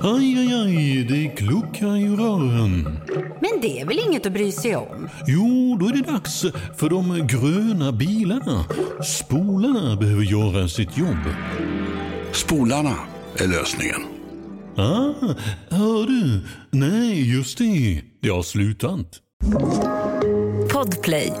Aj, aj, aj, det kluckar i rören. Men det är väl inget att bry sig om? Jo, då är det dags för de gröna bilarna. Spolarna behöver göra sitt jobb. Spolarna är lösningen. Ah, hör du? Nej, just det. Det har slutat. Podplay.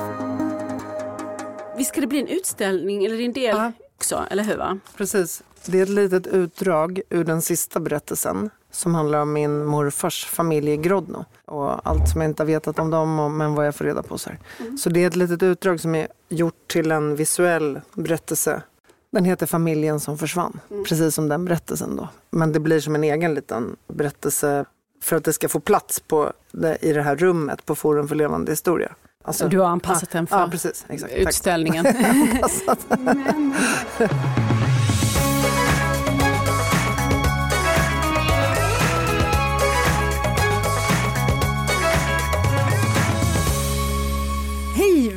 Visst ska det bli en utställning eller en del Ja. också, eller hur? Va? Precis. Det är ett litet utdrag ur den sista berättelsen som handlar om min morfars familj i Grodno och allt som jag inte har vetat om dem och, men vad jag får reda på. Så, här. så det är ett litet utdrag som är gjort till en visuell berättelse. Den heter Familjen som försvann, precis som den berättelsen då. Men det blir som en egen liten berättelse för att det ska få plats på det, i det här rummet på Forum för levande historia. Alltså- Du har anpassat den för ja, precis, exakt. Utställningen.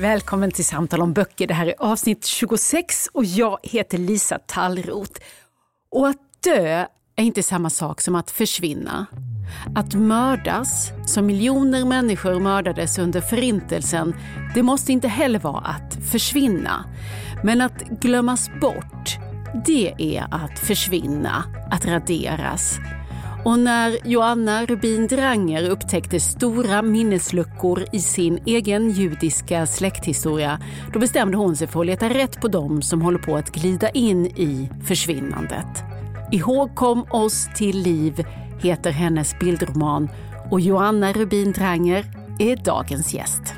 välkommen till Samtal om böcker. Det här är avsnitt 26 och jag heter Lisa Tallroth. Och att dö är inte samma sak som att försvinna. Att mördas, som miljoner människor mördades under förintelsen, det måste inte heller vara att försvinna. Men att glömmas bort, det är att försvinna, att raderas. Och när Joanna Rubin Dranger upptäckte stora minnesluckor i sin egen judiska släkthistoria, då bestämde hon sig för att leta rätt på dem som håller på att glida in i försvinnandet. Ihågkom oss till liv heter hennes bildroman och Joanna Rubin Dranger är dagens gäst.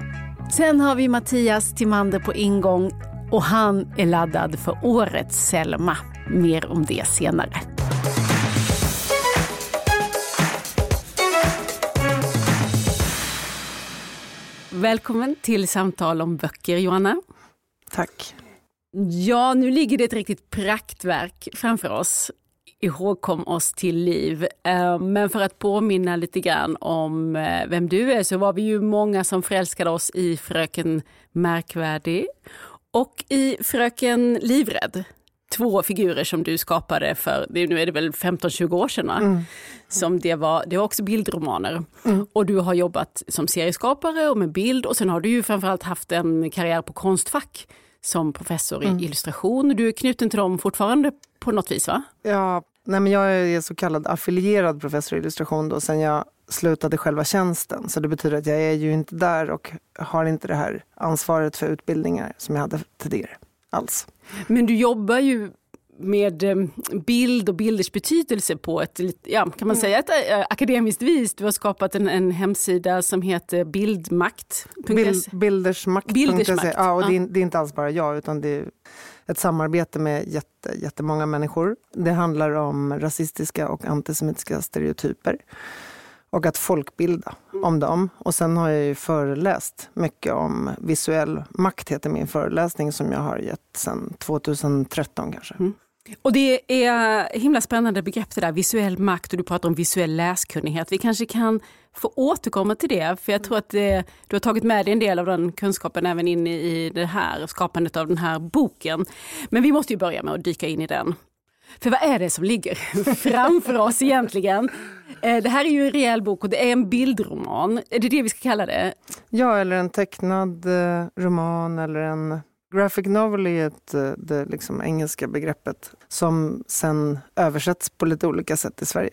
Sen har vi Mattias Timander på ingång och han är laddad för årets Selma. Mer om det senare. Välkommen till Samtal om böcker, Johanna. Tack. Ja, nu ligger det ett riktigt praktverk framför oss. Ihågkom oss till liv. Eh, Men för att påminna lite grann om eh, vem du är så var vi ju många som förälskade oss i Fröken Märkvärdig och i Fröken Livrädd. Två figurer som du skapade för, nu är det väl 15-20 år sedan va? Som det var, det var också bildromaner. Och du har jobbat som serieskapare och med bild och sen har du ju framförallt haft en karriär på Konstfack som professor i illustration. Du är knuten till dem fortfarande på något vis va? Ja, nej men jag är så kallad affilierad professor i illustration då, sen jag slutade själva tjänsten. Så det betyder att jag är ju inte där och har inte det här ansvaret för utbildningar som jag hade tidigare alls. Men du jobbar ju med eh, bild och bilders betydelse på ett, ja, kan man säga, ett eh, akademiskt vis. Du har skapat en, en hemsida som heter bildmakt.se. Bild, bildersmakt.se. Bildersmakt, Ja, och det, är, det är inte alls bara jag utan det är ett samarbete med jätte, jättemånga människor. Det handlar om rasistiska och antisemitiska stereotyper och att folkbilda om dem. Och sen har jag ju föreläst mycket om visuell makt, heter min föreläsning som jag har gett sedan 2013 kanske. Och det är himla spännande begrepp det där, visuell makt och du pratar om visuell läskunnighet. Vi kanske kan få återkomma till det, för jag tror att det, du har tagit med dig en del av den kunskapen även in i i det här skapandet av den här boken. Men vi måste ju börja med att dyka in i den. För vad är det som ligger framför oss egentligen? Eh, Det här är ju en rejäl bok och det är en bildroman. Är det det vi ska kalla det? Ja, eller en tecknad eh, roman eller en graphic novel är ett, eh, det liksom engelska begreppet som sen översätts på lite olika sätt i Sverige.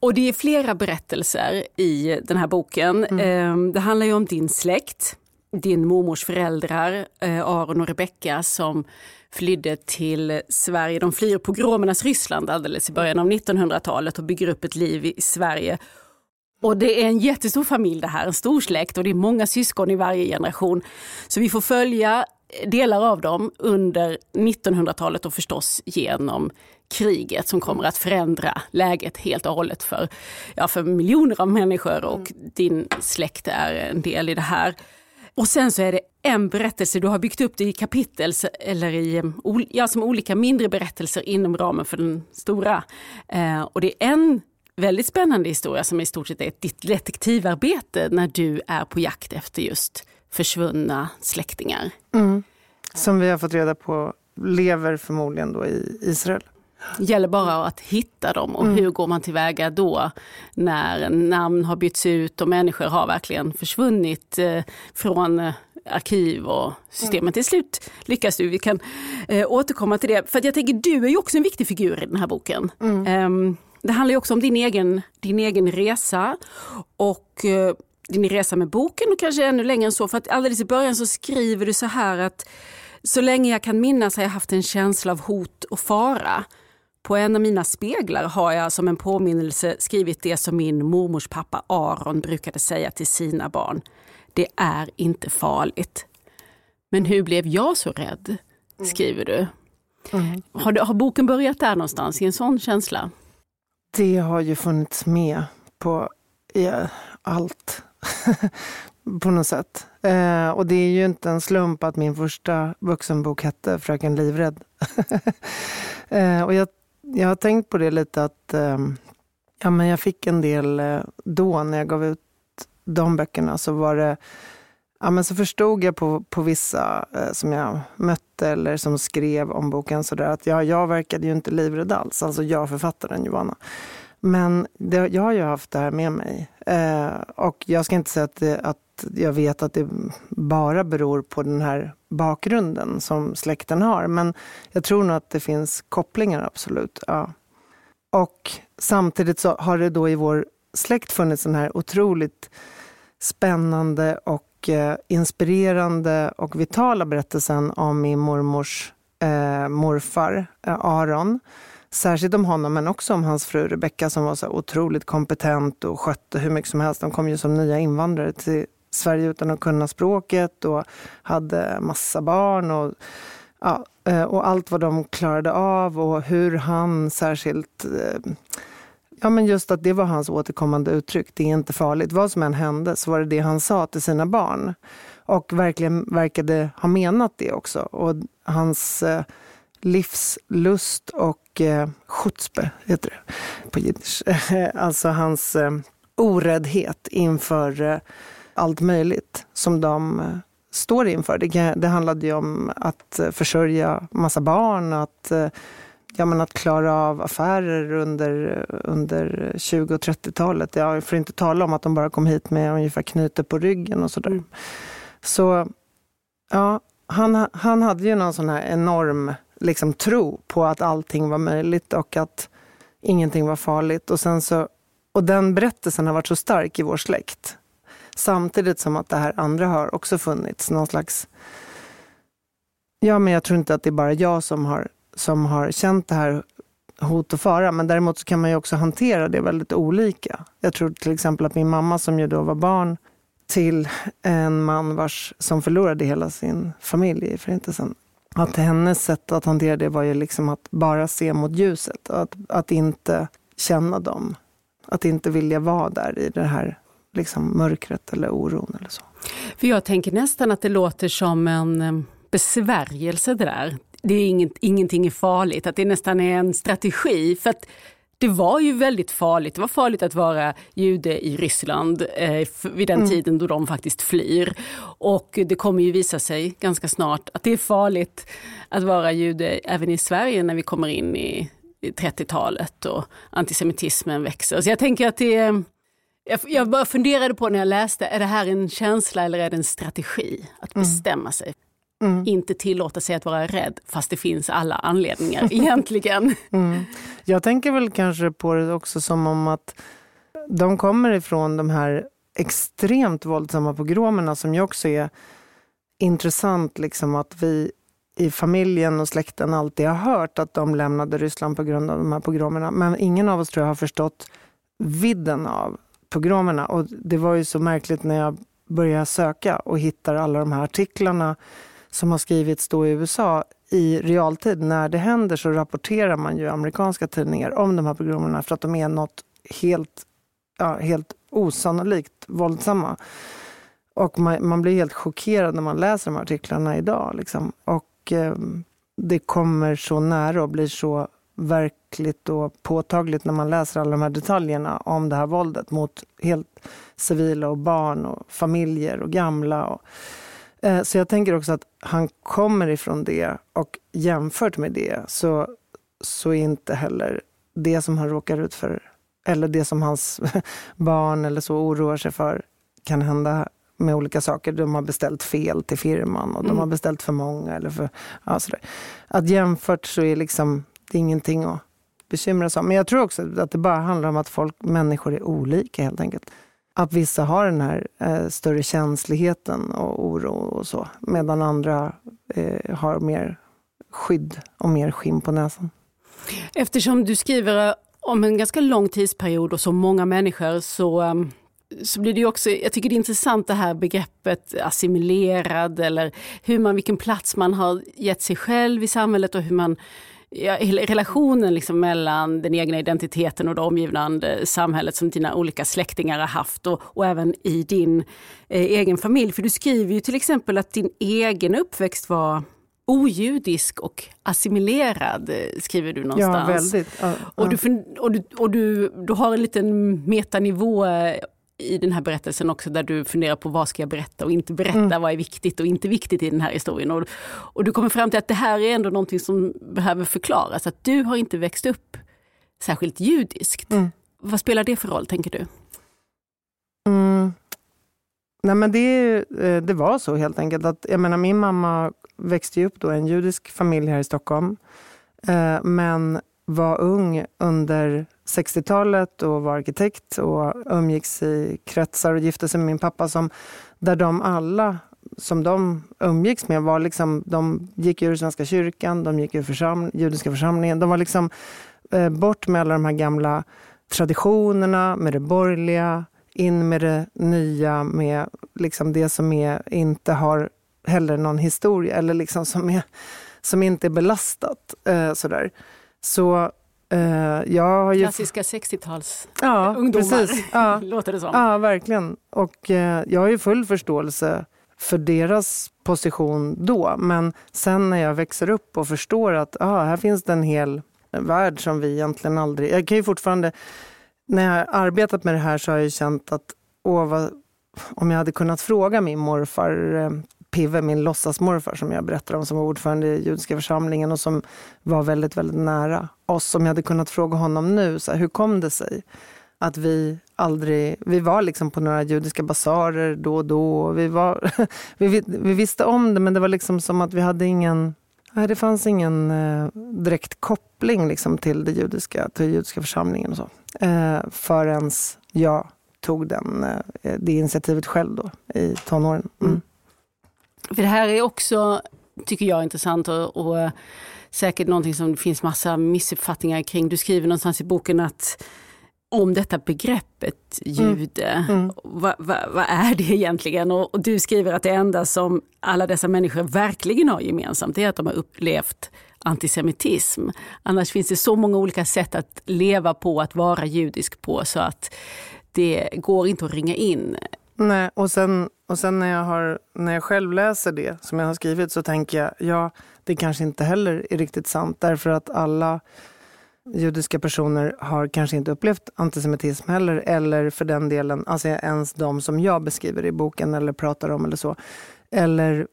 Och det är flera berättelser i den här boken. Eh, Det handlar ju om din släkt, din mormors föräldrar, eh, Aron och Rebecka som flydde till Sverige. De flyr pogromernas Ryssland alldeles i början av 1900-talet och bygger upp ett liv i Sverige. Och det är en jättestor familj det här, en stor släkt och det är många syskon i varje generation. Så vi får följa delar av dem under 1900-talet och förstås genom kriget som kommer att förändra läget helt och hållet för, ja, för miljoner av människor och din släkt är en del i det här. Och sen så är det en berättelse, du har byggt upp det i kapitel eller i, eh, ja, som olika mindre berättelser inom ramen för den stora. Eh, och det är en väldigt spännande historia som i stort sett är ditt detektivarbete när du är på jakt efter just försvunna släktingar. Mm. Som vi har fått reda på lever förmodligen då i Israel. Det gäller bara att hitta dem och hur går man tillväga då när namn har bytts ut och människor har verkligen försvunnit eh, från eh, arkiv och systemen. Till slut lyckas du. Vi kan eh, återkomma till det. För jag tänker, du är ju också en viktig figur i den här boken. Ehm, det handlar ju också om din egen, din egen resa och din resa med boken och kanske ännu längre än så. För att alldeles i början så skriver du så här att så länge jag kan minnas har jag haft en känsla av hot och fara. På en av mina speglar har jag som en påminnelse skrivit det som min mormors pappa Aron brukade säga till sina barn. Det är inte farligt. Men hur blev jag så rädd? Skriver du. Har, du, har boken börjat där någonstans, i en sån känsla? Det har ju funnits med på i allt. på något sätt. Eh, och det är ju inte en slump att min första vuxenbok hette Fröken Livrädd. eh, och jag, jag har tänkt på det lite att eh, ja, men jag fick en del eh, då när jag gav ut de böckerna så var det Ja, men så förstod jag på, på vissa eh, som jag mötte eller som skrev om boken så där, att ja, jag verkade ju inte livrädd alls, alltså jag författaren Johanna. Men det, jag har ju haft det här med mig. Eh, och jag ska inte säga att, det, att jag vet att det bara beror på den här bakgrunden som släkten har. Men jag tror nog att det finns kopplingar, absolut. Ja. Och samtidigt så har det då i vår släkt funnits den här otroligt spännande och eh, inspirerande och vitala berättelsen om min mormors eh, morfar eh, Aron. Särskilt om honom, men också om hans fru Rebecka som var så otroligt kompetent och skötte hur mycket som helst. De kom ju som nya invandrare till Sverige utan att kunna språket och hade massa barn. Och, ja, eh, och allt vad de klarade av och hur han särskilt eh, Ja, men just att det var hans återkommande uttryck. Det är inte farligt. Vad som än hände så var det det han sa till sina barn. Och verkligen verkade ha menat det också. Och hans eh, livslust och eh, chutzpe, heter det på jiddisch. alltså hans oräddhet inför allt möjligt som de eh, står inför. Det, kan- det handlade ju om att eh, försörja massa barn, att eh, ja, men att klara av affärer under, under 20 och 30-talet. Jag får inte tala om att de bara kom hit med ungefär knutor på ryggen och sådär. Så ja, han, han hade ju någon sån här enorm liksom, tro på att allting var möjligt och att ingenting var farligt. Och, sen så, och den berättelsen har varit så stark i vår släkt. Samtidigt som att det här andra har också funnits. Någon slags... Ja, men jag tror inte att det är bara jag som har, som har känt det här hot och fara. Men däremot så kan man ju också hantera det väldigt olika. Jag tror till exempel att min mamma som ju då var barn till en man vars, som förlorade hela sin familj i Förintelsen. Att hennes sätt att hantera det var ju liksom att bara se mot ljuset. Att, att inte känna dem. Att inte vilja vara där i det här liksom mörkret eller oron eller så. För jag tänker nästan att det låter som en eh, besvärjelse det där. Det är inget, ingenting är farligt, att det nästan är en strategi. För att det var ju väldigt farligt. Det var farligt att vara jude i Ryssland eh, vid den tiden då de faktiskt flyr. Och det kommer ju visa sig ganska snart att det är farligt att vara jude även i Sverige när vi kommer in i, i 30-talet och antisemitismen växer. Så jag tänker att det är jag, jag bara funderade på när jag läste, är det här en känsla eller är det en strategi? Att bestämma sig. Inte tillåta sig att vara rädd, fast det finns alla anledningar egentligen. Jag tänker väl kanske på det också som om att de kommer ifrån de här extremt våldsamma pogromerna som ju också är intressant liksom att vi i familjen och släkten alltid har hört att de lämnade Ryssland på grund av de här pogromerna. Men ingen av oss tror jag har förstått vidden av pogromerna. Och det var ju så märkligt när jag började söka och hittar alla de här artiklarna som har skrivits då i USA i realtid. När det händer så rapporterar man ju amerikanska tidningar om de här pogromerna för att de är något helt, ja, helt osannolikt våldsamma. Och man, man blir helt chockerad när man läser de här artiklarna idag. Liksom. Och eh, det kommer så nära och blir så verkligt och påtagligt när man läser alla de här detaljerna om det här våldet mot helt civila och barn och familjer och gamla. Och, eh, så jag tänker också att han kommer ifrån det och jämfört med det så så är inte heller det som han råkar ut för eller det som hans barn eller så oroar sig för kan hända med olika saker. De har beställt fel till firman och mm. de har beställt för många. Eller för, ja, sådär. Att jämfört så är liksom, det är ingenting att bekymra sig om. Men jag tror också att det bara handlar om att folk, människor är olika helt enkelt. Att vissa har den här eh, större känsligheten och oro och så. Medan andra eh, har mer skydd och mer skinn på näsan. Eftersom du skriver eh, om en ganska lång tidsperiod och så många människor så, ehm, så blir det också, jag tycker det är intressant det här begreppet assimilerad eller hur man, vilken plats man har gett sig själv i samhället och hur man ja, relationen liksom mellan den egna identiteten och det omgivande samhället som dina olika släktingar har haft och, och även i din eh, egen familj. För du skriver ju till exempel att din egen uppväxt var ojudisk och assimilerad, eh, skriver du någonstans. Ja, väldigt. Ja, ja. Och, du, och, du, och du, du har en liten metanivå eh, i den här berättelsen också där du funderar på vad ska jag berätta och inte berätta, mm. vad är viktigt och inte viktigt i den här historien. Och, och du kommer fram till att det här är ändå någonting som behöver förklaras, att du har inte växt upp särskilt judiskt. Mm. Vad spelar det för roll, tänker du? Mm. Nej, men det, eh, det var så helt enkelt. att jag menar, Min mamma växte upp då i en judisk familj här i Stockholm. Eh, men var ung under 60-talet och var arkitekt och umgicks i kretsar och gifte sig med min pappa som, där de alla som de umgicks med var liksom, de gick ur Svenska kyrkan, de gick ur försam, judiska församlingen. De var liksom eh, bort med alla de här gamla traditionerna, med det borgerliga, in med det nya, med liksom det som är, inte har heller någon historia eller liksom som, är, som inte är belastat. Eh, sådär. Så ju... Klassiska 60-tals ja, ungdomar, precis. Ja. låter det som. Ja, verkligen. Och eh, jag har ju full förståelse för deras position då. Men sen när jag växer upp och förstår att ah, här finns det en hel värld som vi egentligen aldrig... Jag kan ju fortfarande... När jag har arbetat med det här så har jag känt att åh, vad, om jag hade kunnat fråga min morfar eh, Pive, min låtsasmorfar som jag berättade om, som var ordförande i judiska församlingen och som var väldigt, väldigt nära oss. Om jag hade kunnat fråga honom nu, så här, hur kom det sig att vi aldrig, vi var liksom på några judiska basarer då och då. Vi, var, vi, vi visste om det men det var liksom som att vi hade ingen, nej, det fanns ingen eh, direkt koppling liksom till, det judiska, till judiska församlingen och så. Eh, förrän jag tog den, eh, det initiativet själv då i tonåren. Mm. För det här är också, tycker jag, intressant och, och säkert någonting som det finns massa missuppfattningar kring. Du skriver någonstans i boken att om detta begreppet jude. Mm. Mm. Vad va, va är det egentligen? Och, och, du skriver att det enda som alla dessa människor verkligen har gemensamt är att de har upplevt antisemitism. Annars finns det så många olika sätt att leva på, att vara judisk på så att det går inte att ringa in Nej, och sen, och sen när, jag har, när jag själv läser det som jag har skrivit så tänker jag, ja, det kanske inte heller är riktigt sant. Därför att alla judiska personer har kanske inte upplevt antisemitism heller. Eller för den delen, alltså ens de som jag beskriver i boken eller pratar om eller så. Eller,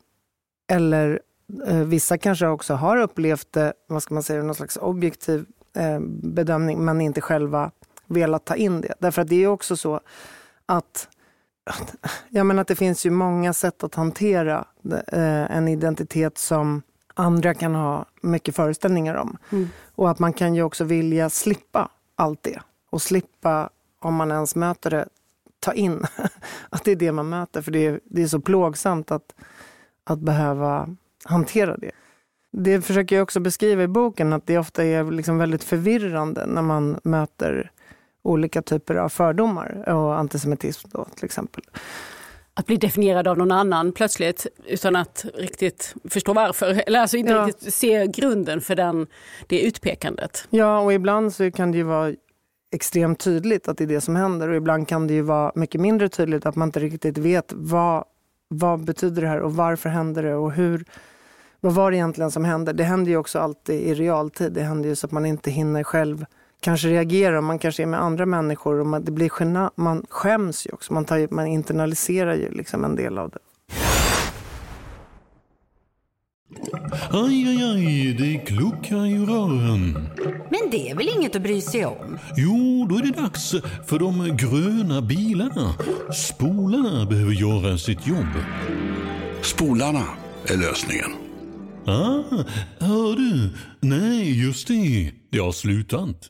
eller eh, vissa kanske också har upplevt det, vad ska man säga, någon slags objektiv eh, bedömning men inte själva velat ta in det. Därför att det är också så att Ja, men att det finns ju många sätt att hantera eh, en identitet som andra kan ha mycket föreställningar om. Mm. Och att man kan ju också vilja slippa allt det. Och slippa, om man ens möter det, ta in att det är det man möter. För det är, det är så plågsamt att, att behöva hantera det. Det försöker jag också beskriva i boken, att det ofta är liksom väldigt förvirrande när man möter olika typer av fördomar och antisemitism då, till exempel. Att bli definierad av någon annan plötsligt utan att riktigt förstå varför. Eller alltså inte ja. riktigt se grunden för den, det utpekandet. Ja, och ibland så kan det ju vara extremt tydligt att det är det som händer och ibland kan det ju vara mycket mindre tydligt att man inte riktigt vet vad, vad betyder det här och varför händer det och hur, vad var det egentligen som hände? Det händer ju också alltid i realtid. Det händer ju så att man inte hinner själv kanske reagerar, man kanske är med andra människor och man, det blir gena, man skäms ju också. Man, tar, man internaliserar ju liksom en del av det. Aj, aj, aj, det kluckar i rören. Men det är väl inget att bry sig om? Jo, då är det dags för de gröna bilarna. Spolarna behöver göra sitt jobb. Spolarna är lösningen. Ah, hör du? Nej, just det. Det har slutat.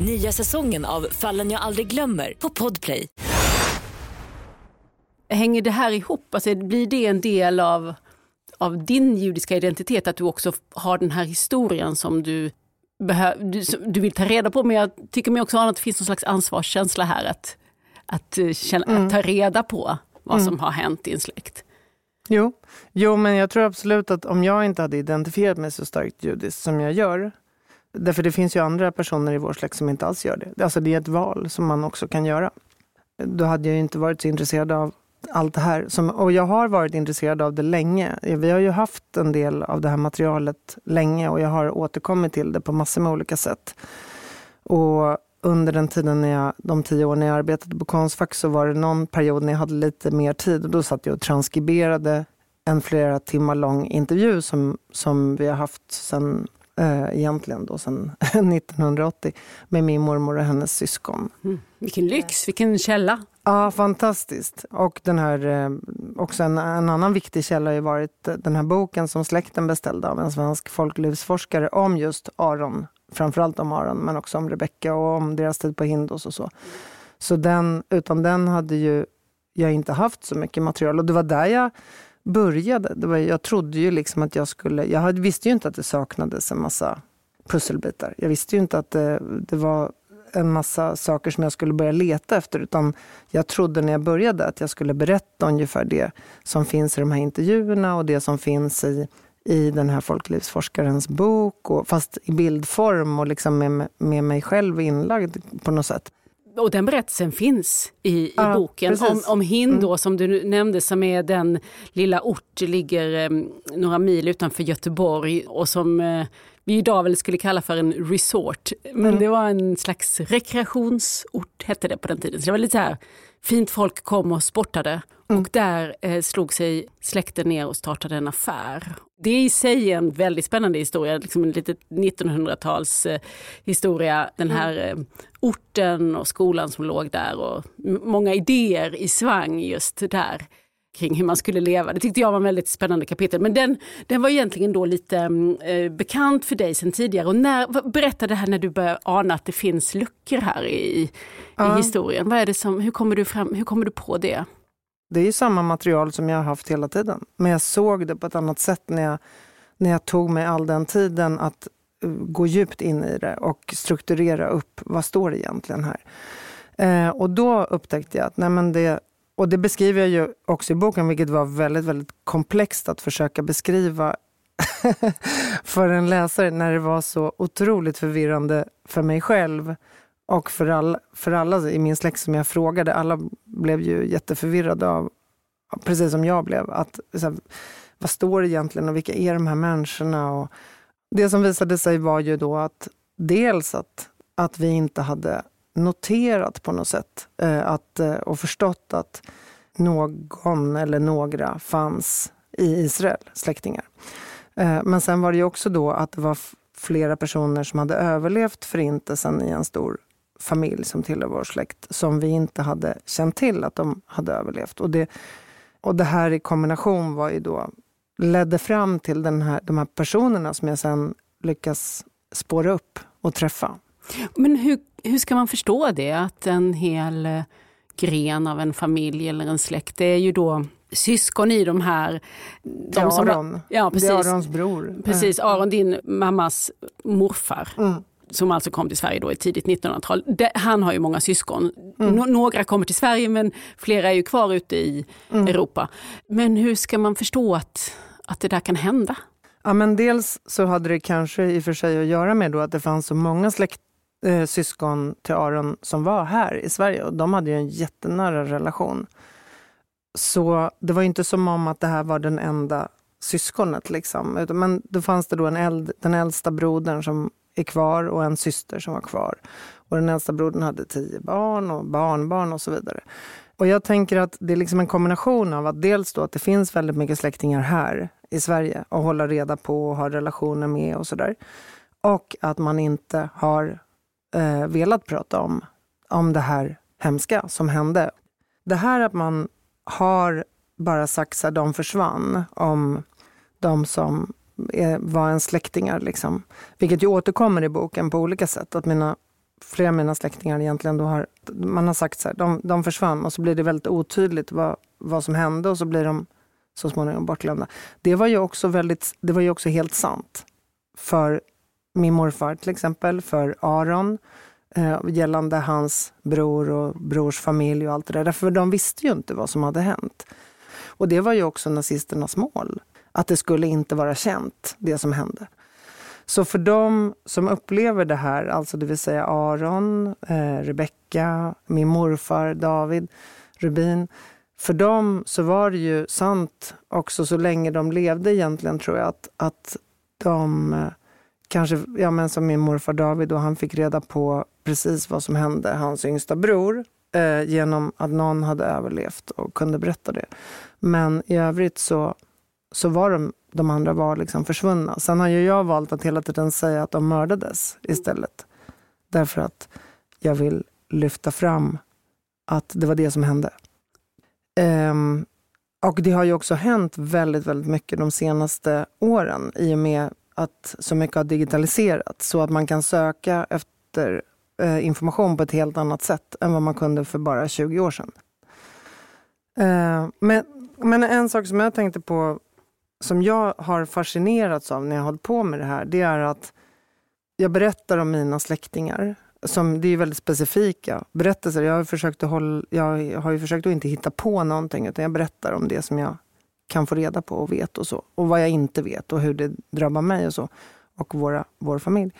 Nya säsongen av Fallen jag aldrig glömmer på Podplay. Hänger det här ihop? Alltså, blir det en del av, av din judiska identitet, att du också har den här historien som du, behö, du, du vill ta reda på? Men jag tycker mig också att det finns någon slags ansvarskänsla här att, att, känna, mm. att ta reda på vad mm. som har hänt i en släkt. Jo. jo, men jag tror absolut att om jag inte hade identifierat mig så starkt judiskt som jag gör, därför det finns ju andra personer i vår släkt som inte alls gör det. Alltså det är ett val som man också kan göra. Då hade jag inte varit så intresserad av allt det här. Som, och jag har varit intresserad av det länge. Vi har ju haft en del av det här materialet länge och jag har återkommit till det på massor med olika sätt. Och under den tiden, när jag, de tio år när jag arbetade på Konstfack, så var det någon period när jag hade lite mer tid och då satt jag och transkriberade en flera timmar lång intervju som, som vi har haft sen eh, egentligen då sedan 1980 med min mormor och hennes syskon. Mm. Vilken lyx, vilken källa! Ja, fantastiskt. Och den här, eh, också en, en, annan viktig källa har ju varit den här boken som släkten beställde av en svensk folklivsforskare om just Aron. Framförallt om Aron, men också om Rebecka och om deras tid på Hindos och så. Så den, utan den hade ju jag inte haft så mycket material. Och det var där jag började. Det var, jag trodde ju liksom att jag skulle... Jag visste ju inte att det saknades en massa pusselbitar. Jag visste ju inte att det, det var en massa saker som jag skulle börja leta efter. Utan jag trodde när jag började att jag skulle berätta ungefär det som finns i de här intervjuerna och det som finns i, i den här folklivsforskarens bok. Och, fast i bildform och liksom med, med mig själv inlagd på något sätt. Och den berättelsen finns i, i ja, boken om, om Hindå mm. som du nämnde som är den lilla ort, ligger eh, några mil utanför Göteborg och som eh, vi idag väl skulle kalla för en resort. Men mm. det var en slags rekreationsort hette det på den tiden. Så det var lite så här, fint folk kom och sportade mm. och där eh, slog sig släkten ner och startade en affär. Det är i sig en väldigt spännande historia, liksom en lite 1900-tals eh, historia. Den här eh, orten och skolan som låg där och många idéer i svang just där kring hur man skulle leva. Det tyckte jag var en väldigt spännande kapitel. Men den, den var egentligen då lite eh, bekant för dig sedan tidigare. Och när, berätta det här när du börjar ana att det finns luckor här i, ja. i historien. Vad är det som, hur, kommer du fram, hur kommer du på det? Det är samma material som jag har haft hela tiden. Men jag såg det på ett annat sätt när jag, när jag tog mig all den tiden att eh, gå djupt in i det och strukturera upp vad står det egentligen här. Eh, och då upptäckte jag att nej men det, och det beskriver jag ju också i boken, vilket var väldigt, väldigt komplext att försöka beskriva för en läsare när det var så otroligt förvirrande för mig själv och för alla, för alla i min släkt som jag frågade. Alla blev ju jätteförvirrade av, precis som jag blev, att här, vad står det egentligen och vilka är de här människorna? Och det som visade sig var ju då att dels att, att vi inte hade noterat på något sätt eh, att, eh, och förstått att någon eller några fanns i Israel, släktingar. Eh, men sen var det ju också då att det var flera personer som hade överlevt förintelsen i en stor familj som tillhör vår släkt, som vi inte hade känt till att de hade överlevt. Och det, och det här i kombination var ju då, ledde fram till den här, de här personerna som jag sen lyckas spåra upp och träffa. Men hur, hur ska man förstå det, att en hel eh, gren av en familj eller en släkt, det är ju då syskon i de här... De det är Aron. Som, ja, precis, det är Arons bror. Precis, Aron, din mammas morfar. Mm. Som alltså kom till Sverige då i tidigt 1900-tal. Han har ju många syskon. Mm. Några kommer till Sverige men flera är ju kvar ute i mm. Europa. Men hur ska man förstå att, att det där kan hända? Ja, men dels så hade det kanske i och för sig att göra med då att det fanns så många släkt, eh, syskon till Aron som var här i Sverige och de hade ju en jättenära relation. Så det var inte som om att det här var den enda syskonet. Liksom. Men då fanns det då en eld, den äldsta brodern som är kvar och en syster som var kvar. Och den äldsta brodern hade tio barn och barnbarn och så vidare. Och jag tänker att det är liksom en kombination av att dels då att det finns väldigt mycket släktingar här i Sverige att hålla reda på och ha relationer med och sådär. Och att man inte har eh, velat prata om, om det här hemska som hände. Det här att man har bara sagt att de försvann om de som är, var en släktingar. Liksom. Vilket ju återkommer i boken på olika sätt. Att mina, flera av mina släktingar egentligen då har, man har sagt så här, de, de försvann och så blir det väldigt otydligt vad, vad som hände och så blir de så småningom bortglömda. Det var ju också, väldigt, det var ju också helt sant. För min morfar till exempel, för Aron, eh, gällande hans bror och brors familj och allt det där. Därför de visste ju inte vad som hade hänt. Och det var ju också nazisternas mål. Att det skulle inte vara känt, det som hände. Så för de som upplever det här, alltså det vill säga Aron, eh, Rebecka, min morfar David Rubin. För dem så var det ju sant också så länge de levde egentligen tror jag att, att de eh, kanske, ja men som min morfar David och han fick reda på precis vad som hände hans yngsta bror eh, genom att någon hade överlevt och kunde berätta det. Men i övrigt så, så var de, de andra var liksom försvunna. Sen har ju jag valt att hela tiden säga att de mördades istället. Därför att jag vill lyfta fram att det var det som hände. Um, och det har ju också hänt väldigt, väldigt mycket de senaste åren i och med att så mycket har digitaliserats så att man kan söka efter eh, information på ett helt annat sätt än vad man kunde för bara 20 år sedan. Eh, men, men en sak som jag tänkte på som jag har fascinerats av när jag har hållit på med det här, det är att jag berättar om mina släktingar. Som, det är väldigt specifika berättelser. Jag har, försökt att hålla, jag har ju försökt att inte hitta på någonting, utan jag berättar om det som jag kan få reda på och vet och så. Och vad jag inte vet och hur det drabbar mig och så. Och våra, vår familj.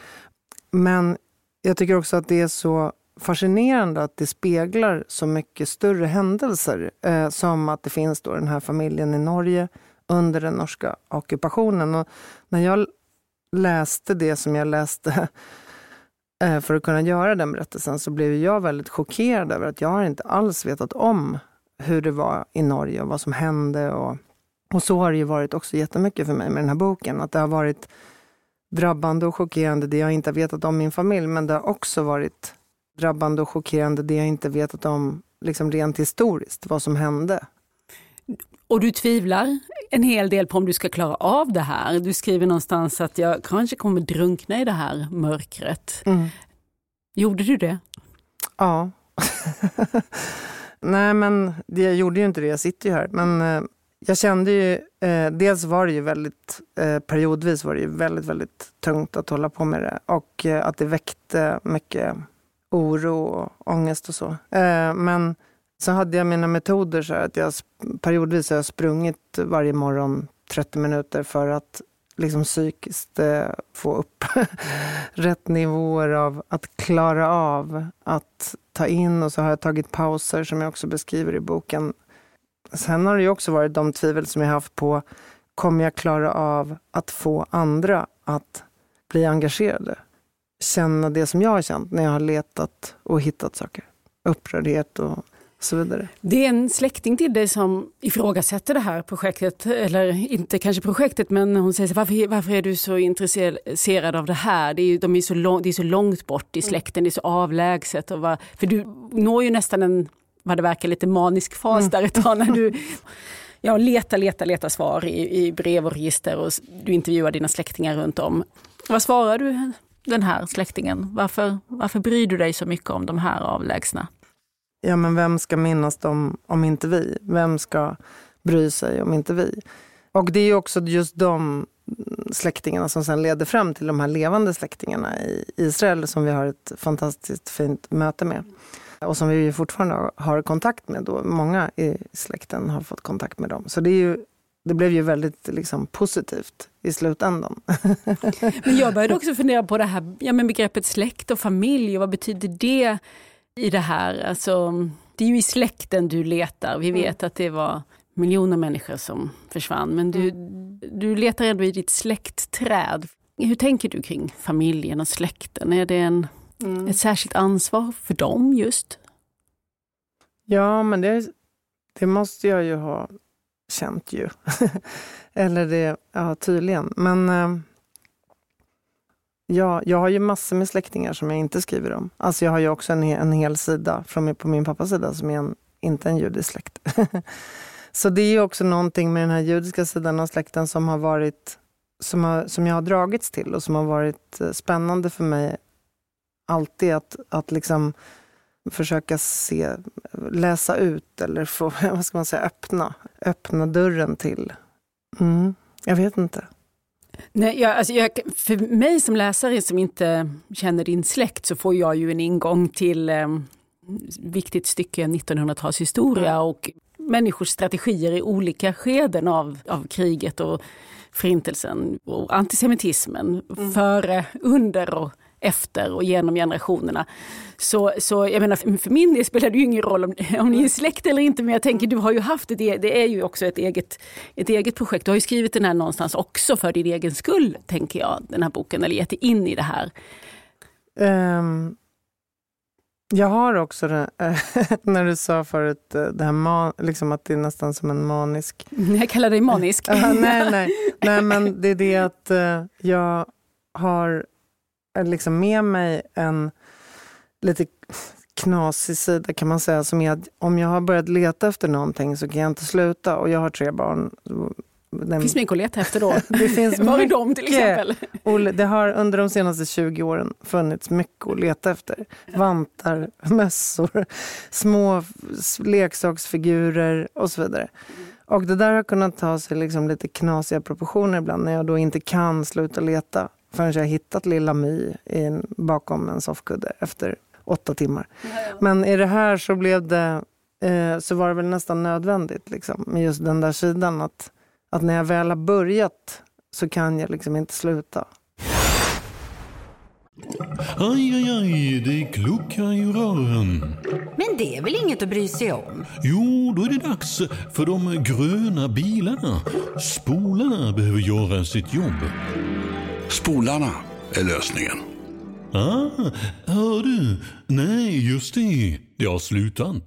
Men jag tycker också att det är så fascinerande att det speglar så mycket större händelser. Eh, som att det finns då den här familjen i Norge under den norska ockupationen. Och när jag läste det som jag läste eh, för att kunna göra den berättelsen så blev jag väldigt chockerad över att jag har inte alls vetat om hur det var i Norge och vad som hände. Och, och så har det ju varit också jättemycket för mig med den här boken. Att det har varit drabbande och chockerande det jag inte har vetat om min familj, men det har också varit drabbande och chockerande det jag inte vetat om liksom rent historiskt, vad som hände. Och du tvivlar en hel del på om du ska klara av det här. Du skriver någonstans att jag kanske kommer drunkna i det här mörkret. Mm. Gjorde du det? Ja. Nej, men jag gjorde ju inte det. Jag sitter ju här. Men eh, jag kände ju, eh, dels var det ju väldigt, eh, periodvis var det ju väldigt, väldigt tungt att hålla på med det. Och eh, att det väckte mycket oro och ångest och så. Eh, men så hade jag mina metoder så att jag periodvis har jag sprungit varje morgon 30 minuter för att liksom psykiskt eh, få upp rätt nivåer av att klara av att ta in och så har jag tagit pauser som jag också beskriver i boken. Sen har det ju också varit de tvivel som jag haft på kommer jag klara av att få andra att bli engagerade? Känna det som jag har känt när jag har letat och hittat saker. Upprördhet och så vidare. Det är en släkting till dig som ifrågasätter det här projektet, eller inte kanske projektet, men hon säger så, varför, varför är du så intresserad av det här? Det är, de är så lång, det är så långt bort i släkten, det är så avlägset. Och var, för du når ju nästan en, vad det verkar, lite manisk fas mm. där ett tag när du ja, letar, letar, letar svar i, i brev och register och du intervjuar dina släktingar runt om. Vad svarar du den här släktingen? Varför, varför bryr du dig så mycket om de här avlägsna? Ja men vem ska minnas dem om inte vi? Vem ska bry sig om inte vi? Och det är också just de släktingarna som sen leder fram till de här levande släktingarna i Israel som vi har ett fantastiskt fint möte med. Och som vi fortfarande har kontakt med. Då. Många i släkten har fått kontakt med dem. Så det är ju det blev ju väldigt liksom, positivt i slutändan. Men jag började också fundera på det här ja, men begreppet släkt och familj och vad betyder det i det här? Alltså, det är ju i släkten du letar. Vi Mm. vet att det var miljoner människor som försvann. Men du, du letar ändå i ditt släktträd. Hur tänker du kring familjen och släkten? Är det en, Mm. ett särskilt ansvar för dem just? Ja, men det, det måste jag ju ha känt ju. Eller det, ja tydligen. Men eh, ja, jag har ju massor med släktingar som jag inte skriver om. Alltså jag har ju också en, en hel sida från, på min pappas sida som är en, inte en judisk släkt. Så det är ju också någonting med den här judiska sidan av släkten som har varit som, har, som jag har dragits till och som har varit eh, spännande för mig alltid att, att liksom försöka se, läsa ut eller få, vad ska man säga, öppna, öppna dörren till. Mm, jag vet inte. Nej, jag, alltså jag, för mig som läsare som inte känner din släkt så får jag ju en ingång till eh, viktigt stycke 1900-talshistoria och människors strategier i olika skeden av, av kriget och förintelsen och antisemitismen före, under och efter och genom generationerna. Så, så jag menar, för min del spelar det ju ingen roll om, om ni är släkt eller inte, men jag tänker du har ju haft ett, e- det är ju också ett eget, ett eget projekt. Du har ju skrivit den här någonstans också för din egen skull, tänker jag, den här boken, eller gett dig in i det här. Ehm, jag har också det, när du sa förut eh, det här man, liksom att det är nästan som en manisk Jag kallar dig manisk. Ja, nej, nej. nej, men det är det att eh, jag har eh, liksom med mig en lite knasig sida kan man säga, som är att om jag har börjat leta efter någonting så kan jag inte sluta. Och jag har tre barn. Den, Det finns mycket att leta efter då. det finns Var är de till exempel? och det har under de senaste 20 åren funnits mycket att leta efter. Vantar, mössor, små leksaksfigurer och så vidare. Och det där har kunnat ta sig liksom lite knasiga proportioner ibland när jag då inte kan sluta leta förrän jag hittat lilla My i en, bakom en soffkudde efter åtta timmar. Men i det här så blev det eh, så var det väl nästan nödvändigt liksom, med just den där sidan att, att när jag väl har börjat så kan jag liksom inte sluta. Aj, aj, aj, det kluckar i rören. Men det är väl inget att bry sig om? Jo, då är det dags för de gröna bilarna. Spolarna behöver göra sitt jobb. Spolarna är lösningen. Ah, hör du? Nej, just det. Det har slutat.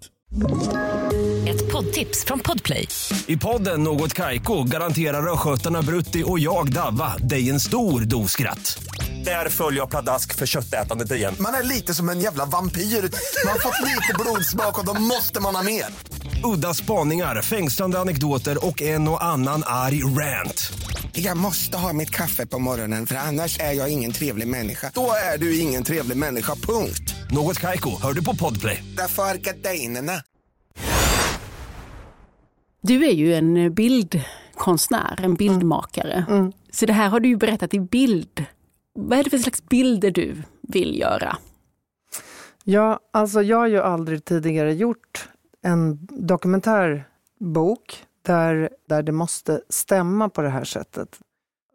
Ett poddtips från Podplay. I podden Något Kaiko garanterar östgötarna Brutti och jag, Davva, dig en stor dos skratt. Där följer jag pladask för köttätandet igen. Man är lite som en jävla vampyr. Man har fått lite blodsmak och då måste man ha mer. Udda spaningar, fängslande anekdoter och en och annan arg rant. Jag måste ha mitt kaffe på morgonen för annars är jag ingen trevlig människa. Då är du ingen trevlig människa, punkt. Något Kaiko, hör du på Podplay. Därför är gardinerna. Du är ju en bildkonstnär, en bildmakare. Så det här har du ju berättat i bild. Vad är det för slags bilder du vill göra? Ja, alltså jag har ju aldrig tidigare gjort en dokumentärbok där, där det måste stämma på det här sättet.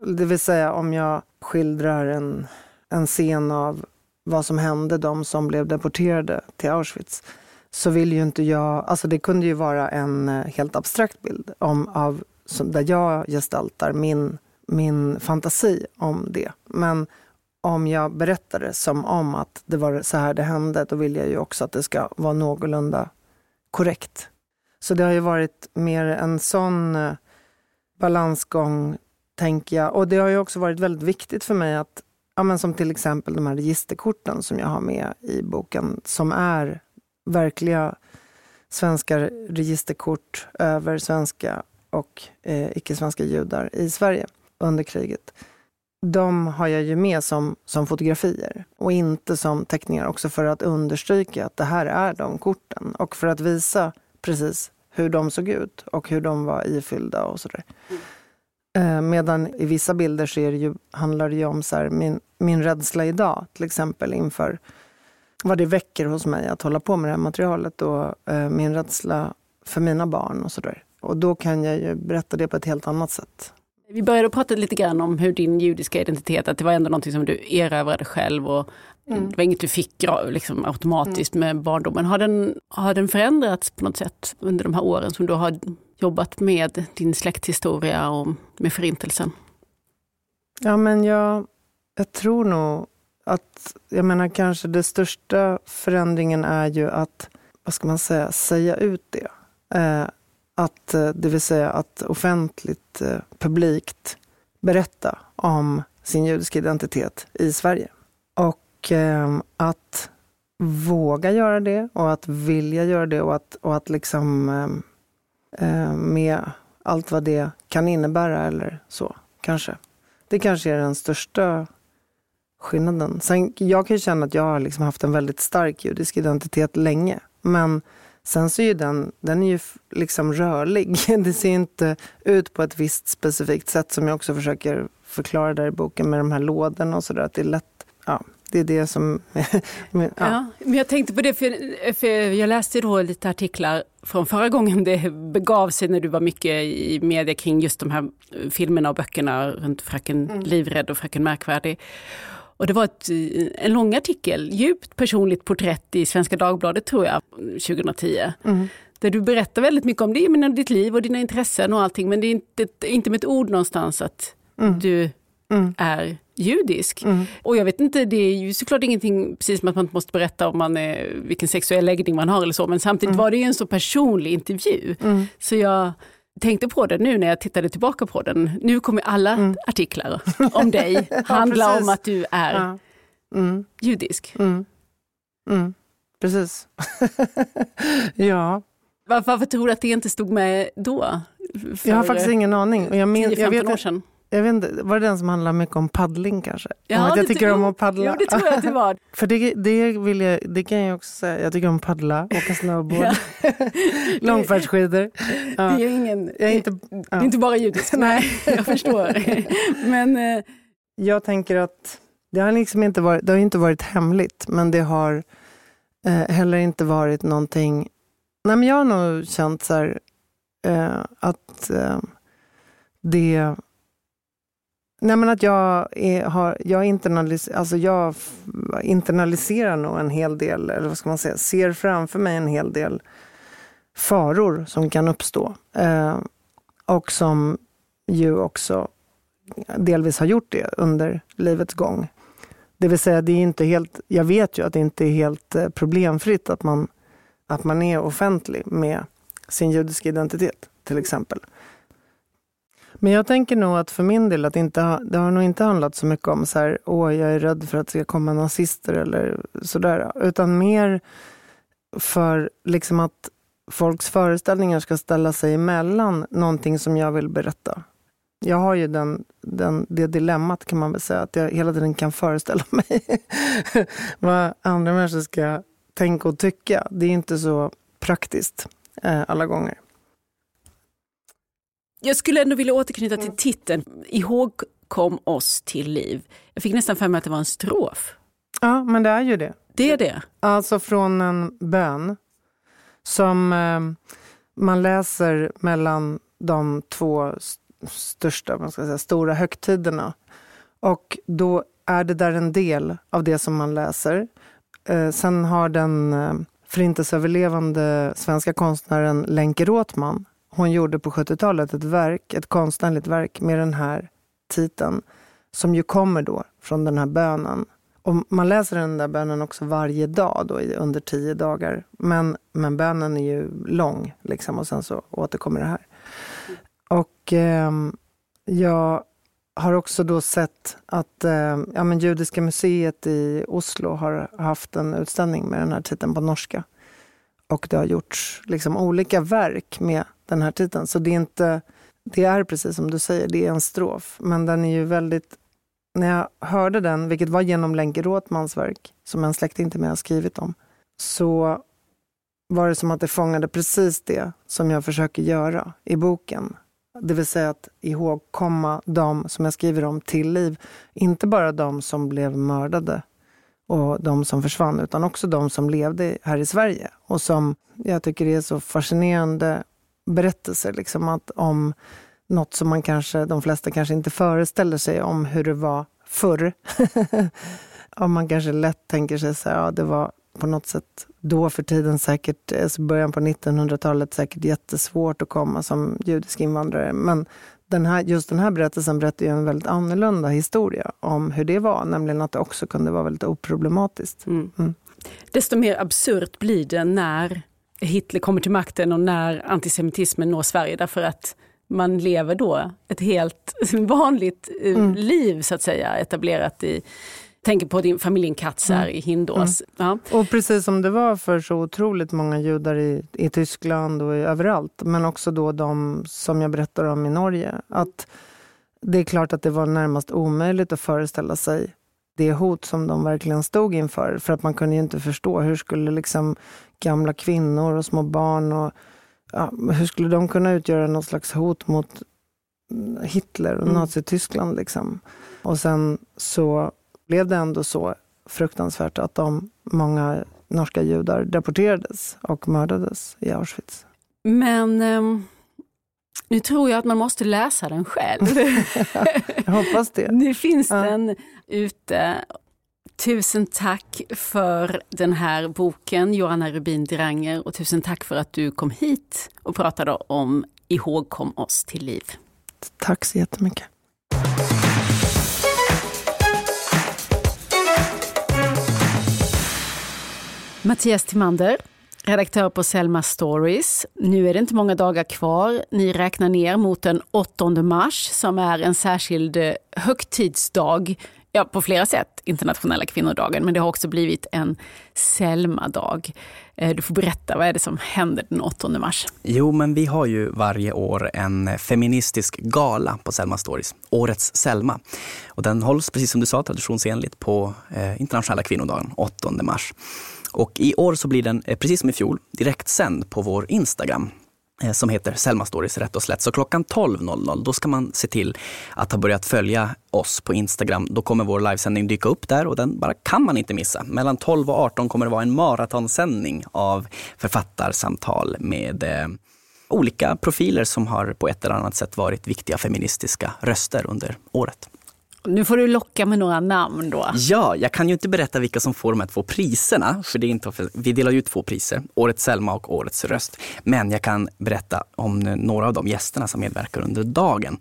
Det vill säga om jag skildrar en, en scen av vad som hände de som blev deporterade till Auschwitz så vill ju inte jag, alltså det kunde ju vara en eh, helt abstrakt bild om, av, som, där jag gestaltar min, min fantasi om det. Men om jag berättar det som om att det var så här det hände, då vill jag ju också att det ska vara någorlunda korrekt. Så det har ju varit mer en sån eh, balansgång, tänker jag. Och det har ju också varit väldigt viktigt för mig att, ja men som till exempel de här registerkorten som jag har med i boken, som är verkliga svenska registerkort över svenska och eh, icke-svenska judar i Sverige under kriget. De har jag ju med som, som fotografier och inte som teckningar också för att understryka att det här är de korten och för att visa precis hur de såg ut och hur de var ifyllda och sådär. Eh, medan i vissa bilder så det ju, handlar det ju om så här, min, min rädsla idag, till exempel inför vad det väcker hos mig att hålla på med det här materialet och eh, min rädsla för mina barn och sådär. Och då kan jag ju berätta det på ett helt annat sätt. Vi började prata lite grann om hur din judiska identitet, att det var ändå någonting som du erövrade själv och Mm. det var inget du fick liksom, automatiskt med barndomen. Har den, har den förändrats på något sätt under de här åren som du har jobbat med din släkthistoria och med förintelsen? Ja, men jag, jag tror nog att, jag menar kanske det största förändringen är ju att, vad ska man säga, säga ut det. Eh, att, eh, det vill säga att offentligt, eh, publikt berätta om sin judiska identitet i Sverige. Och eh, att våga göra det och att vilja göra det och att, och att liksom eh, med allt vad det kan innebära eller så, kanske. Det kanske är den största skillnaden. Sen, jag kan ju känna att jag har liksom haft en väldigt stark judisk identitet länge. Men sen så är ju den, den är ju liksom rörlig. Det ser inte ut på ett visst specifikt sätt som jag också försöker förklara där i boken med de här lådorna och sådär. Att det är lätt, ja, det är det som... men, ja. Ja, men jag tänkte på det, för, för jag läste då lite artiklar från förra gången det begav sig när du var mycket i media kring just de här filmerna och böckerna runt Fröken Livrädd och Fröken Märkvärdig. Och det var ett, en lång artikel, djupt personligt porträtt i Svenska Dagbladet tror jag, 2010. Där du berättar väldigt mycket om det, men ditt liv och dina intressen och allting. Men det är inte, inte med ett ord någonstans att du är judisk. Och jag vet inte, det är ju såklart ingenting precis som att man inte måste berätta om man är, vilken sexuell läggning man har eller så. Men samtidigt var det ju en så personlig intervju. Så jag tänkte på det nu när jag tittade tillbaka på den. Nu kommer alla artiklar om dig handla precis. om att du är Ja. Mm. judisk. Mm. Mm. Precis. ja, Varför, varför tror du att det inte stod med då? Jag har faktiskt ingen aning. Och jag, min, jag, 10-15 vet, år sedan. Jag vet inte, var det den som handlar mycket om paddling kanske? Ja, om att jag det tycker om att paddla. Jo, det tror jag att det var. För det, det, vill jag, det kan jag också säga. Jag tycker om att paddla, åka snowboard, långfärdsskidor. Ja. Det är ingen... Jag är inte, Det ja. är inte bara judisk. Nej. jag förstår. Men eh, Jag tänker att det har liksom inte varit, det har inte varit hemligt, men det har eh, heller inte varit någonting... Nej, men jag har nog känt så här, eh, att eh, det... Nej, men att jag, är, har, jag, internalis, alltså jag internaliserar nog en hel del, eller vad ska man säga, ser framför mig en hel del faror som kan uppstå. Eh, och som ju också delvis har gjort det under livets gång. Det vill säga, det är inte helt, jag vet ju att det inte är helt eh, problemfritt att man, att man är offentlig med sin judiska identitet, till exempel. Men jag tänker nog att för min del att det, inte, har- det har nog inte handlat så mycket om så här, åh, jag är rädd för att det ska komma nazister eller sådär. Utan mer för liksom att folks föreställningar ska ställa sig emellan någonting som jag vill berätta. Jag har ju den, den, det dilemmat kan man väl säga, att jag hela tiden kan föreställa mig vad andra människor ska tänka och tycka. Det är inte så praktiskt eh, alla gånger jag skulle ändå vilja återknyta till titeln. Ihågkom oss till liv. Jag fick nästan för mig att det var en strof. Ja, men det är ju det. Det är det. Alltså från en bön som eh, man läser mellan de två st- största, vad ska säga, stora högtiderna. Och då är det där en del av det som man läser. Eh, sen har den eh, förintelseöverlevande svenska konstnären Lenke Råthman, hon gjorde på 70-talet ett verk, ett konstnärligt verk med den här titeln, som ju kommer då från den här bönen. Och man läser den där bönen också varje dag då, i- under tio dagar. Men, men bönen är ju lång liksom, och sen så återkommer det här. Och eh, jag har också då sett att eh, ja, men Judiska museet i Oslo har haft en utställning med den här titeln på norska. Och det har gjorts liksom olika verk med den här titeln. Så det är inte, det är precis som du säger, det är en strof. Men den är ju väldigt, när jag hörde den, vilket var genom Lenke Rothmans verk, som en släkting till mig har skrivit om, så var det som att det fångade precis det som jag försöker göra i boken. Det vill säga att ihågkomma de som jag skriver om till liv. Inte bara de som blev mördade och de som försvann, utan också de som levde här i Sverige. Och som jag tycker är så fascinerande berättelser. Liksom att om något som man kanske, de flesta kanske inte föreställer sig om hur det var förr. om man kanske lätt tänker sig så här, ja, det var på något sätt då för tiden säkert, alltså början på 1900-talet, säkert jättesvårt att komma som judisk invandrare. Men den här, just den här berättelsen berättar ju en väldigt annorlunda historia om hur det var, nämligen att det också kunde vara väldigt oproblematiskt. Mm. Mm. Desto mer absurt blir det när Hitler kommer till makten och när antisemitismen når Sverige, därför att man lever då ett helt vanligt eh, mm. liv så att säga, etablerat i tänker på din familjen Katzar mm. i Hindås. Mm. Ja. Och precis som det var för så otroligt många judar i, i Tyskland och i, överallt, men också då de som jag berättar om i Norge. Att det är klart att det var närmast omöjligt att föreställa sig det hot som de verkligen stod inför. För att man kunde ju inte förstå hur skulle liksom gamla kvinnor och små barn och ja, hur skulle de kunna utgöra något slags hot mot Hitler och mm. Nazityskland. Liksom. Och sen så blev det ändå så fruktansvärt att de många norska judar deporterades och mördades i Auschwitz. Men um, nu tror jag att man måste läsa den själv. jag hoppas det. Nu finns ja. den ute. Tusen tack för den här boken, Johanna Rubin Dranger, och tusen tack för att du kom hit och pratade om Ihågkom oss till liv. Tack så jättemycket. Mattias Timander, redaktör på Selma Stories. Nu är det inte många dagar kvar. Ni räknar ner mot den 8 mars som är en särskild eh, högtidsdag ja, på flera sätt, internationella kvinnodagen, men det har också blivit en Selma-dag. Eh, du får berätta, vad är det som händer den 8 mars? Jo, men vi har ju varje år en feministisk gala på Selma Stories, Årets Selma. Och den hålls, precis som du sa, traditionsenligt på eh, internationella kvinnodagen, 8 mars. Och i år så blir den, eh, precis som i fjol, direktsänd på vår Instagram Eh, som heter Selma Stories rätt och slätt. Så klockan 12.00 då ska man se till att ha börjat följa oss på Instagram. Då kommer vår livesändning dyka upp där och den bara kan man inte missa. Mellan 12 och 18 kommer det vara en maratonsändning av författarsamtal med eh, olika profiler som har på ett eller annat sätt varit viktiga feministiska röster under året. Nu får du locka med några namn då. Ja, jag kan ju inte berätta vilka som får de här två priserna. För det är inte, vi delar ut två priser, Årets Selma och Årets Röst. Men jag kan berätta om några av de gästerna som medverkar under dagen.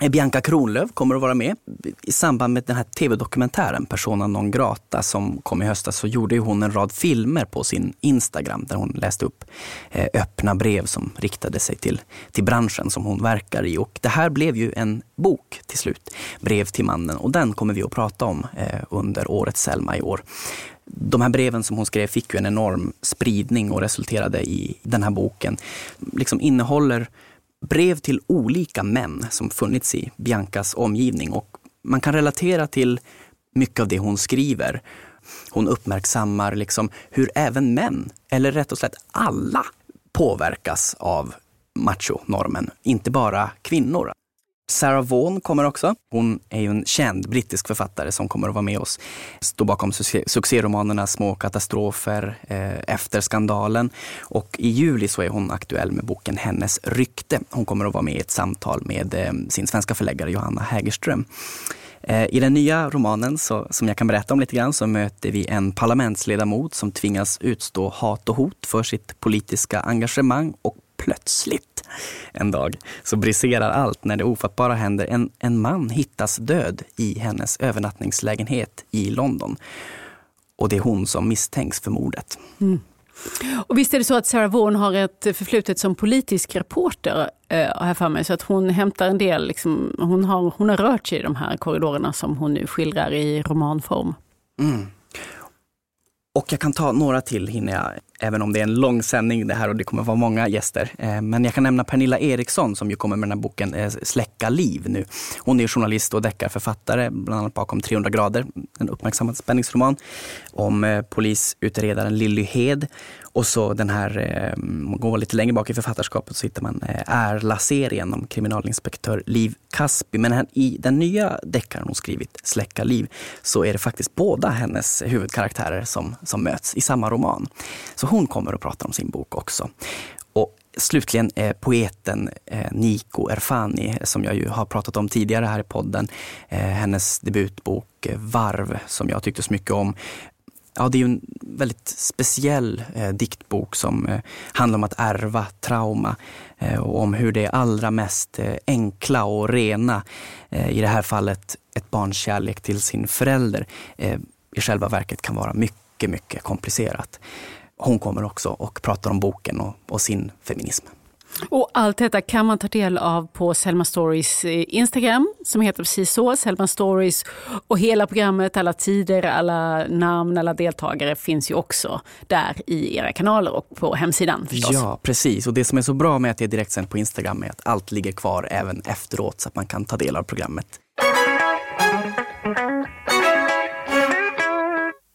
Bianca Kronlöf kommer att vara med. I samband med den här tv-dokumentären Persona non grata som kom i höstas så gjorde hon en rad filmer på sin Instagram där hon läste upp eh, öppna brev som riktade sig till, till branschen som hon verkar i. Och det här blev ju en bok till slut, Brev till mannen, och den kommer vi att prata om eh, under årets Selma i år. De här breven som hon skrev fick ju en enorm spridning och resulterade i den här boken. Liksom innehåller brev till olika män som funnits i Biancas omgivning och man kan relatera till mycket av det hon skriver. Hon uppmärksammar liksom hur även män, eller rätt och slätt alla, påverkas av machonormen, inte bara kvinnor. Sarah Vaughan kommer också. Hon är ju en känd brittisk författare som kommer att vara med oss. Står bakom succéromanerna Små katastrofer, eh, Efter skandalen. Och i juli så är hon aktuell med boken Hennes rykte. Hon kommer att vara med i ett samtal med eh, sin svenska förläggare Johanna Hägerström. Eh, I den nya romanen, så, som jag kan berätta om lite grann, så möter vi en parlamentsledamot som tvingas utstå hat och hot för sitt politiska engagemang och plötsligt en dag så briserar allt när det ofattbara händer. En, en man hittas död i hennes övernattningslägenhet i London. Och det är hon som misstänks för mordet. Mm. Och visst är det så att Sarah Vaughan har ett förflutet som politisk reporter eh, här för mig, så att hon hämtar en del, liksom, hon, har, hon har rört sig i de här korridorerna som hon nu skildrar i romanform. Mm. Och jag kan ta några till hinner jag, även om det är en lång sändning det här och det kommer vara många gäster. Eh, men jag kan nämna Pernilla Eriksson som ju kommer med den här boken eh, Släcka liv nu. Hon är journalist och deckarförfattare, bland annat bakom 300 grader, en uppmärksammad spänningsroman om eh, polisutredaren Lilly Hed och så den här, eh, går lite längre bak i författarskapet så hittar man eh, Erla-serien om kriminalinspektör Liv Kaspi. Men i den nya deckaren hon skrivit, Släcka liv, så är det faktiskt båda hennes huvudkaraktärer som, som möts i samma roman. Så hon kommer att prata om sin bok också. Och slutligen eh, poeten eh, Niko Erfani som jag ju har pratat om tidigare här i podden. Eh, hennes debutbok eh, Varv som jag tyckte så mycket om. Ja, det är en väldigt speciell eh, diktbok som eh, handlar om att ärva trauma eh, och om hur det allra mest eh, enkla och rena, eh, i det här fallet ett barns kärlek till sin förälder, eh, i själva verket kan vara mycket, mycket komplicerat. Hon kommer också och pratar om boken och, och sin feminism. Och allt detta kan man ta del av på Selma Stories eh, Instagram som heter precis så, Selma Stories. Och hela programmet, alla tider, alla namn, alla deltagare finns ju också där i era kanaler och på hemsidan förstås. Ja, precis. Och det som är så bra med att det är direktsänt på Instagram är att allt ligger kvar även efteråt så att man kan ta del av programmet.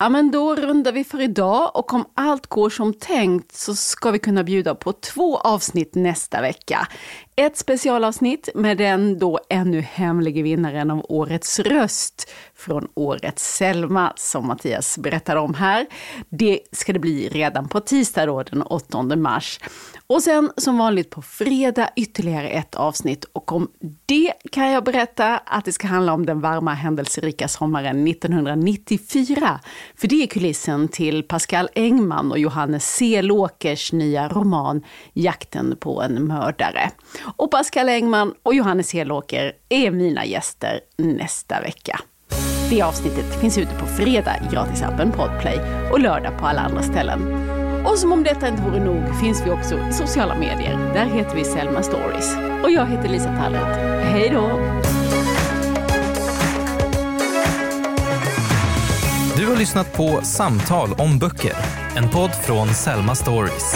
Ja, men då rundar vi för idag och om allt går som tänkt så ska vi kunna bjuda på två avsnitt nästa vecka. Ett specialavsnitt med den då ännu hemlige vinnaren av Årets röst från Årets Selma som Mattias berättade om här. Det ska det bli redan på tisdag då, den 8 mars. Och sen som vanligt på fredag ytterligare ett avsnitt och om det kan jag berätta att det ska handla om den varma händelserika sommaren 1994. För det är kulissen till Pascal Engman och Johannes Selåkers nya roman Jakten på en mördare. Och Pascal Engman och Johannes Helåker är mina gäster nästa vecka. Det avsnittet finns ute på fredag i gratisappen Podplay och lördag på alla andra ställen. Och som om detta inte vore nog finns vi också i sociala medier. Där heter vi Selma Stories. Och jag heter Lisa Tallroth. Hej då! Du har lyssnat på Samtal om böcker, en podd från Selma Stories.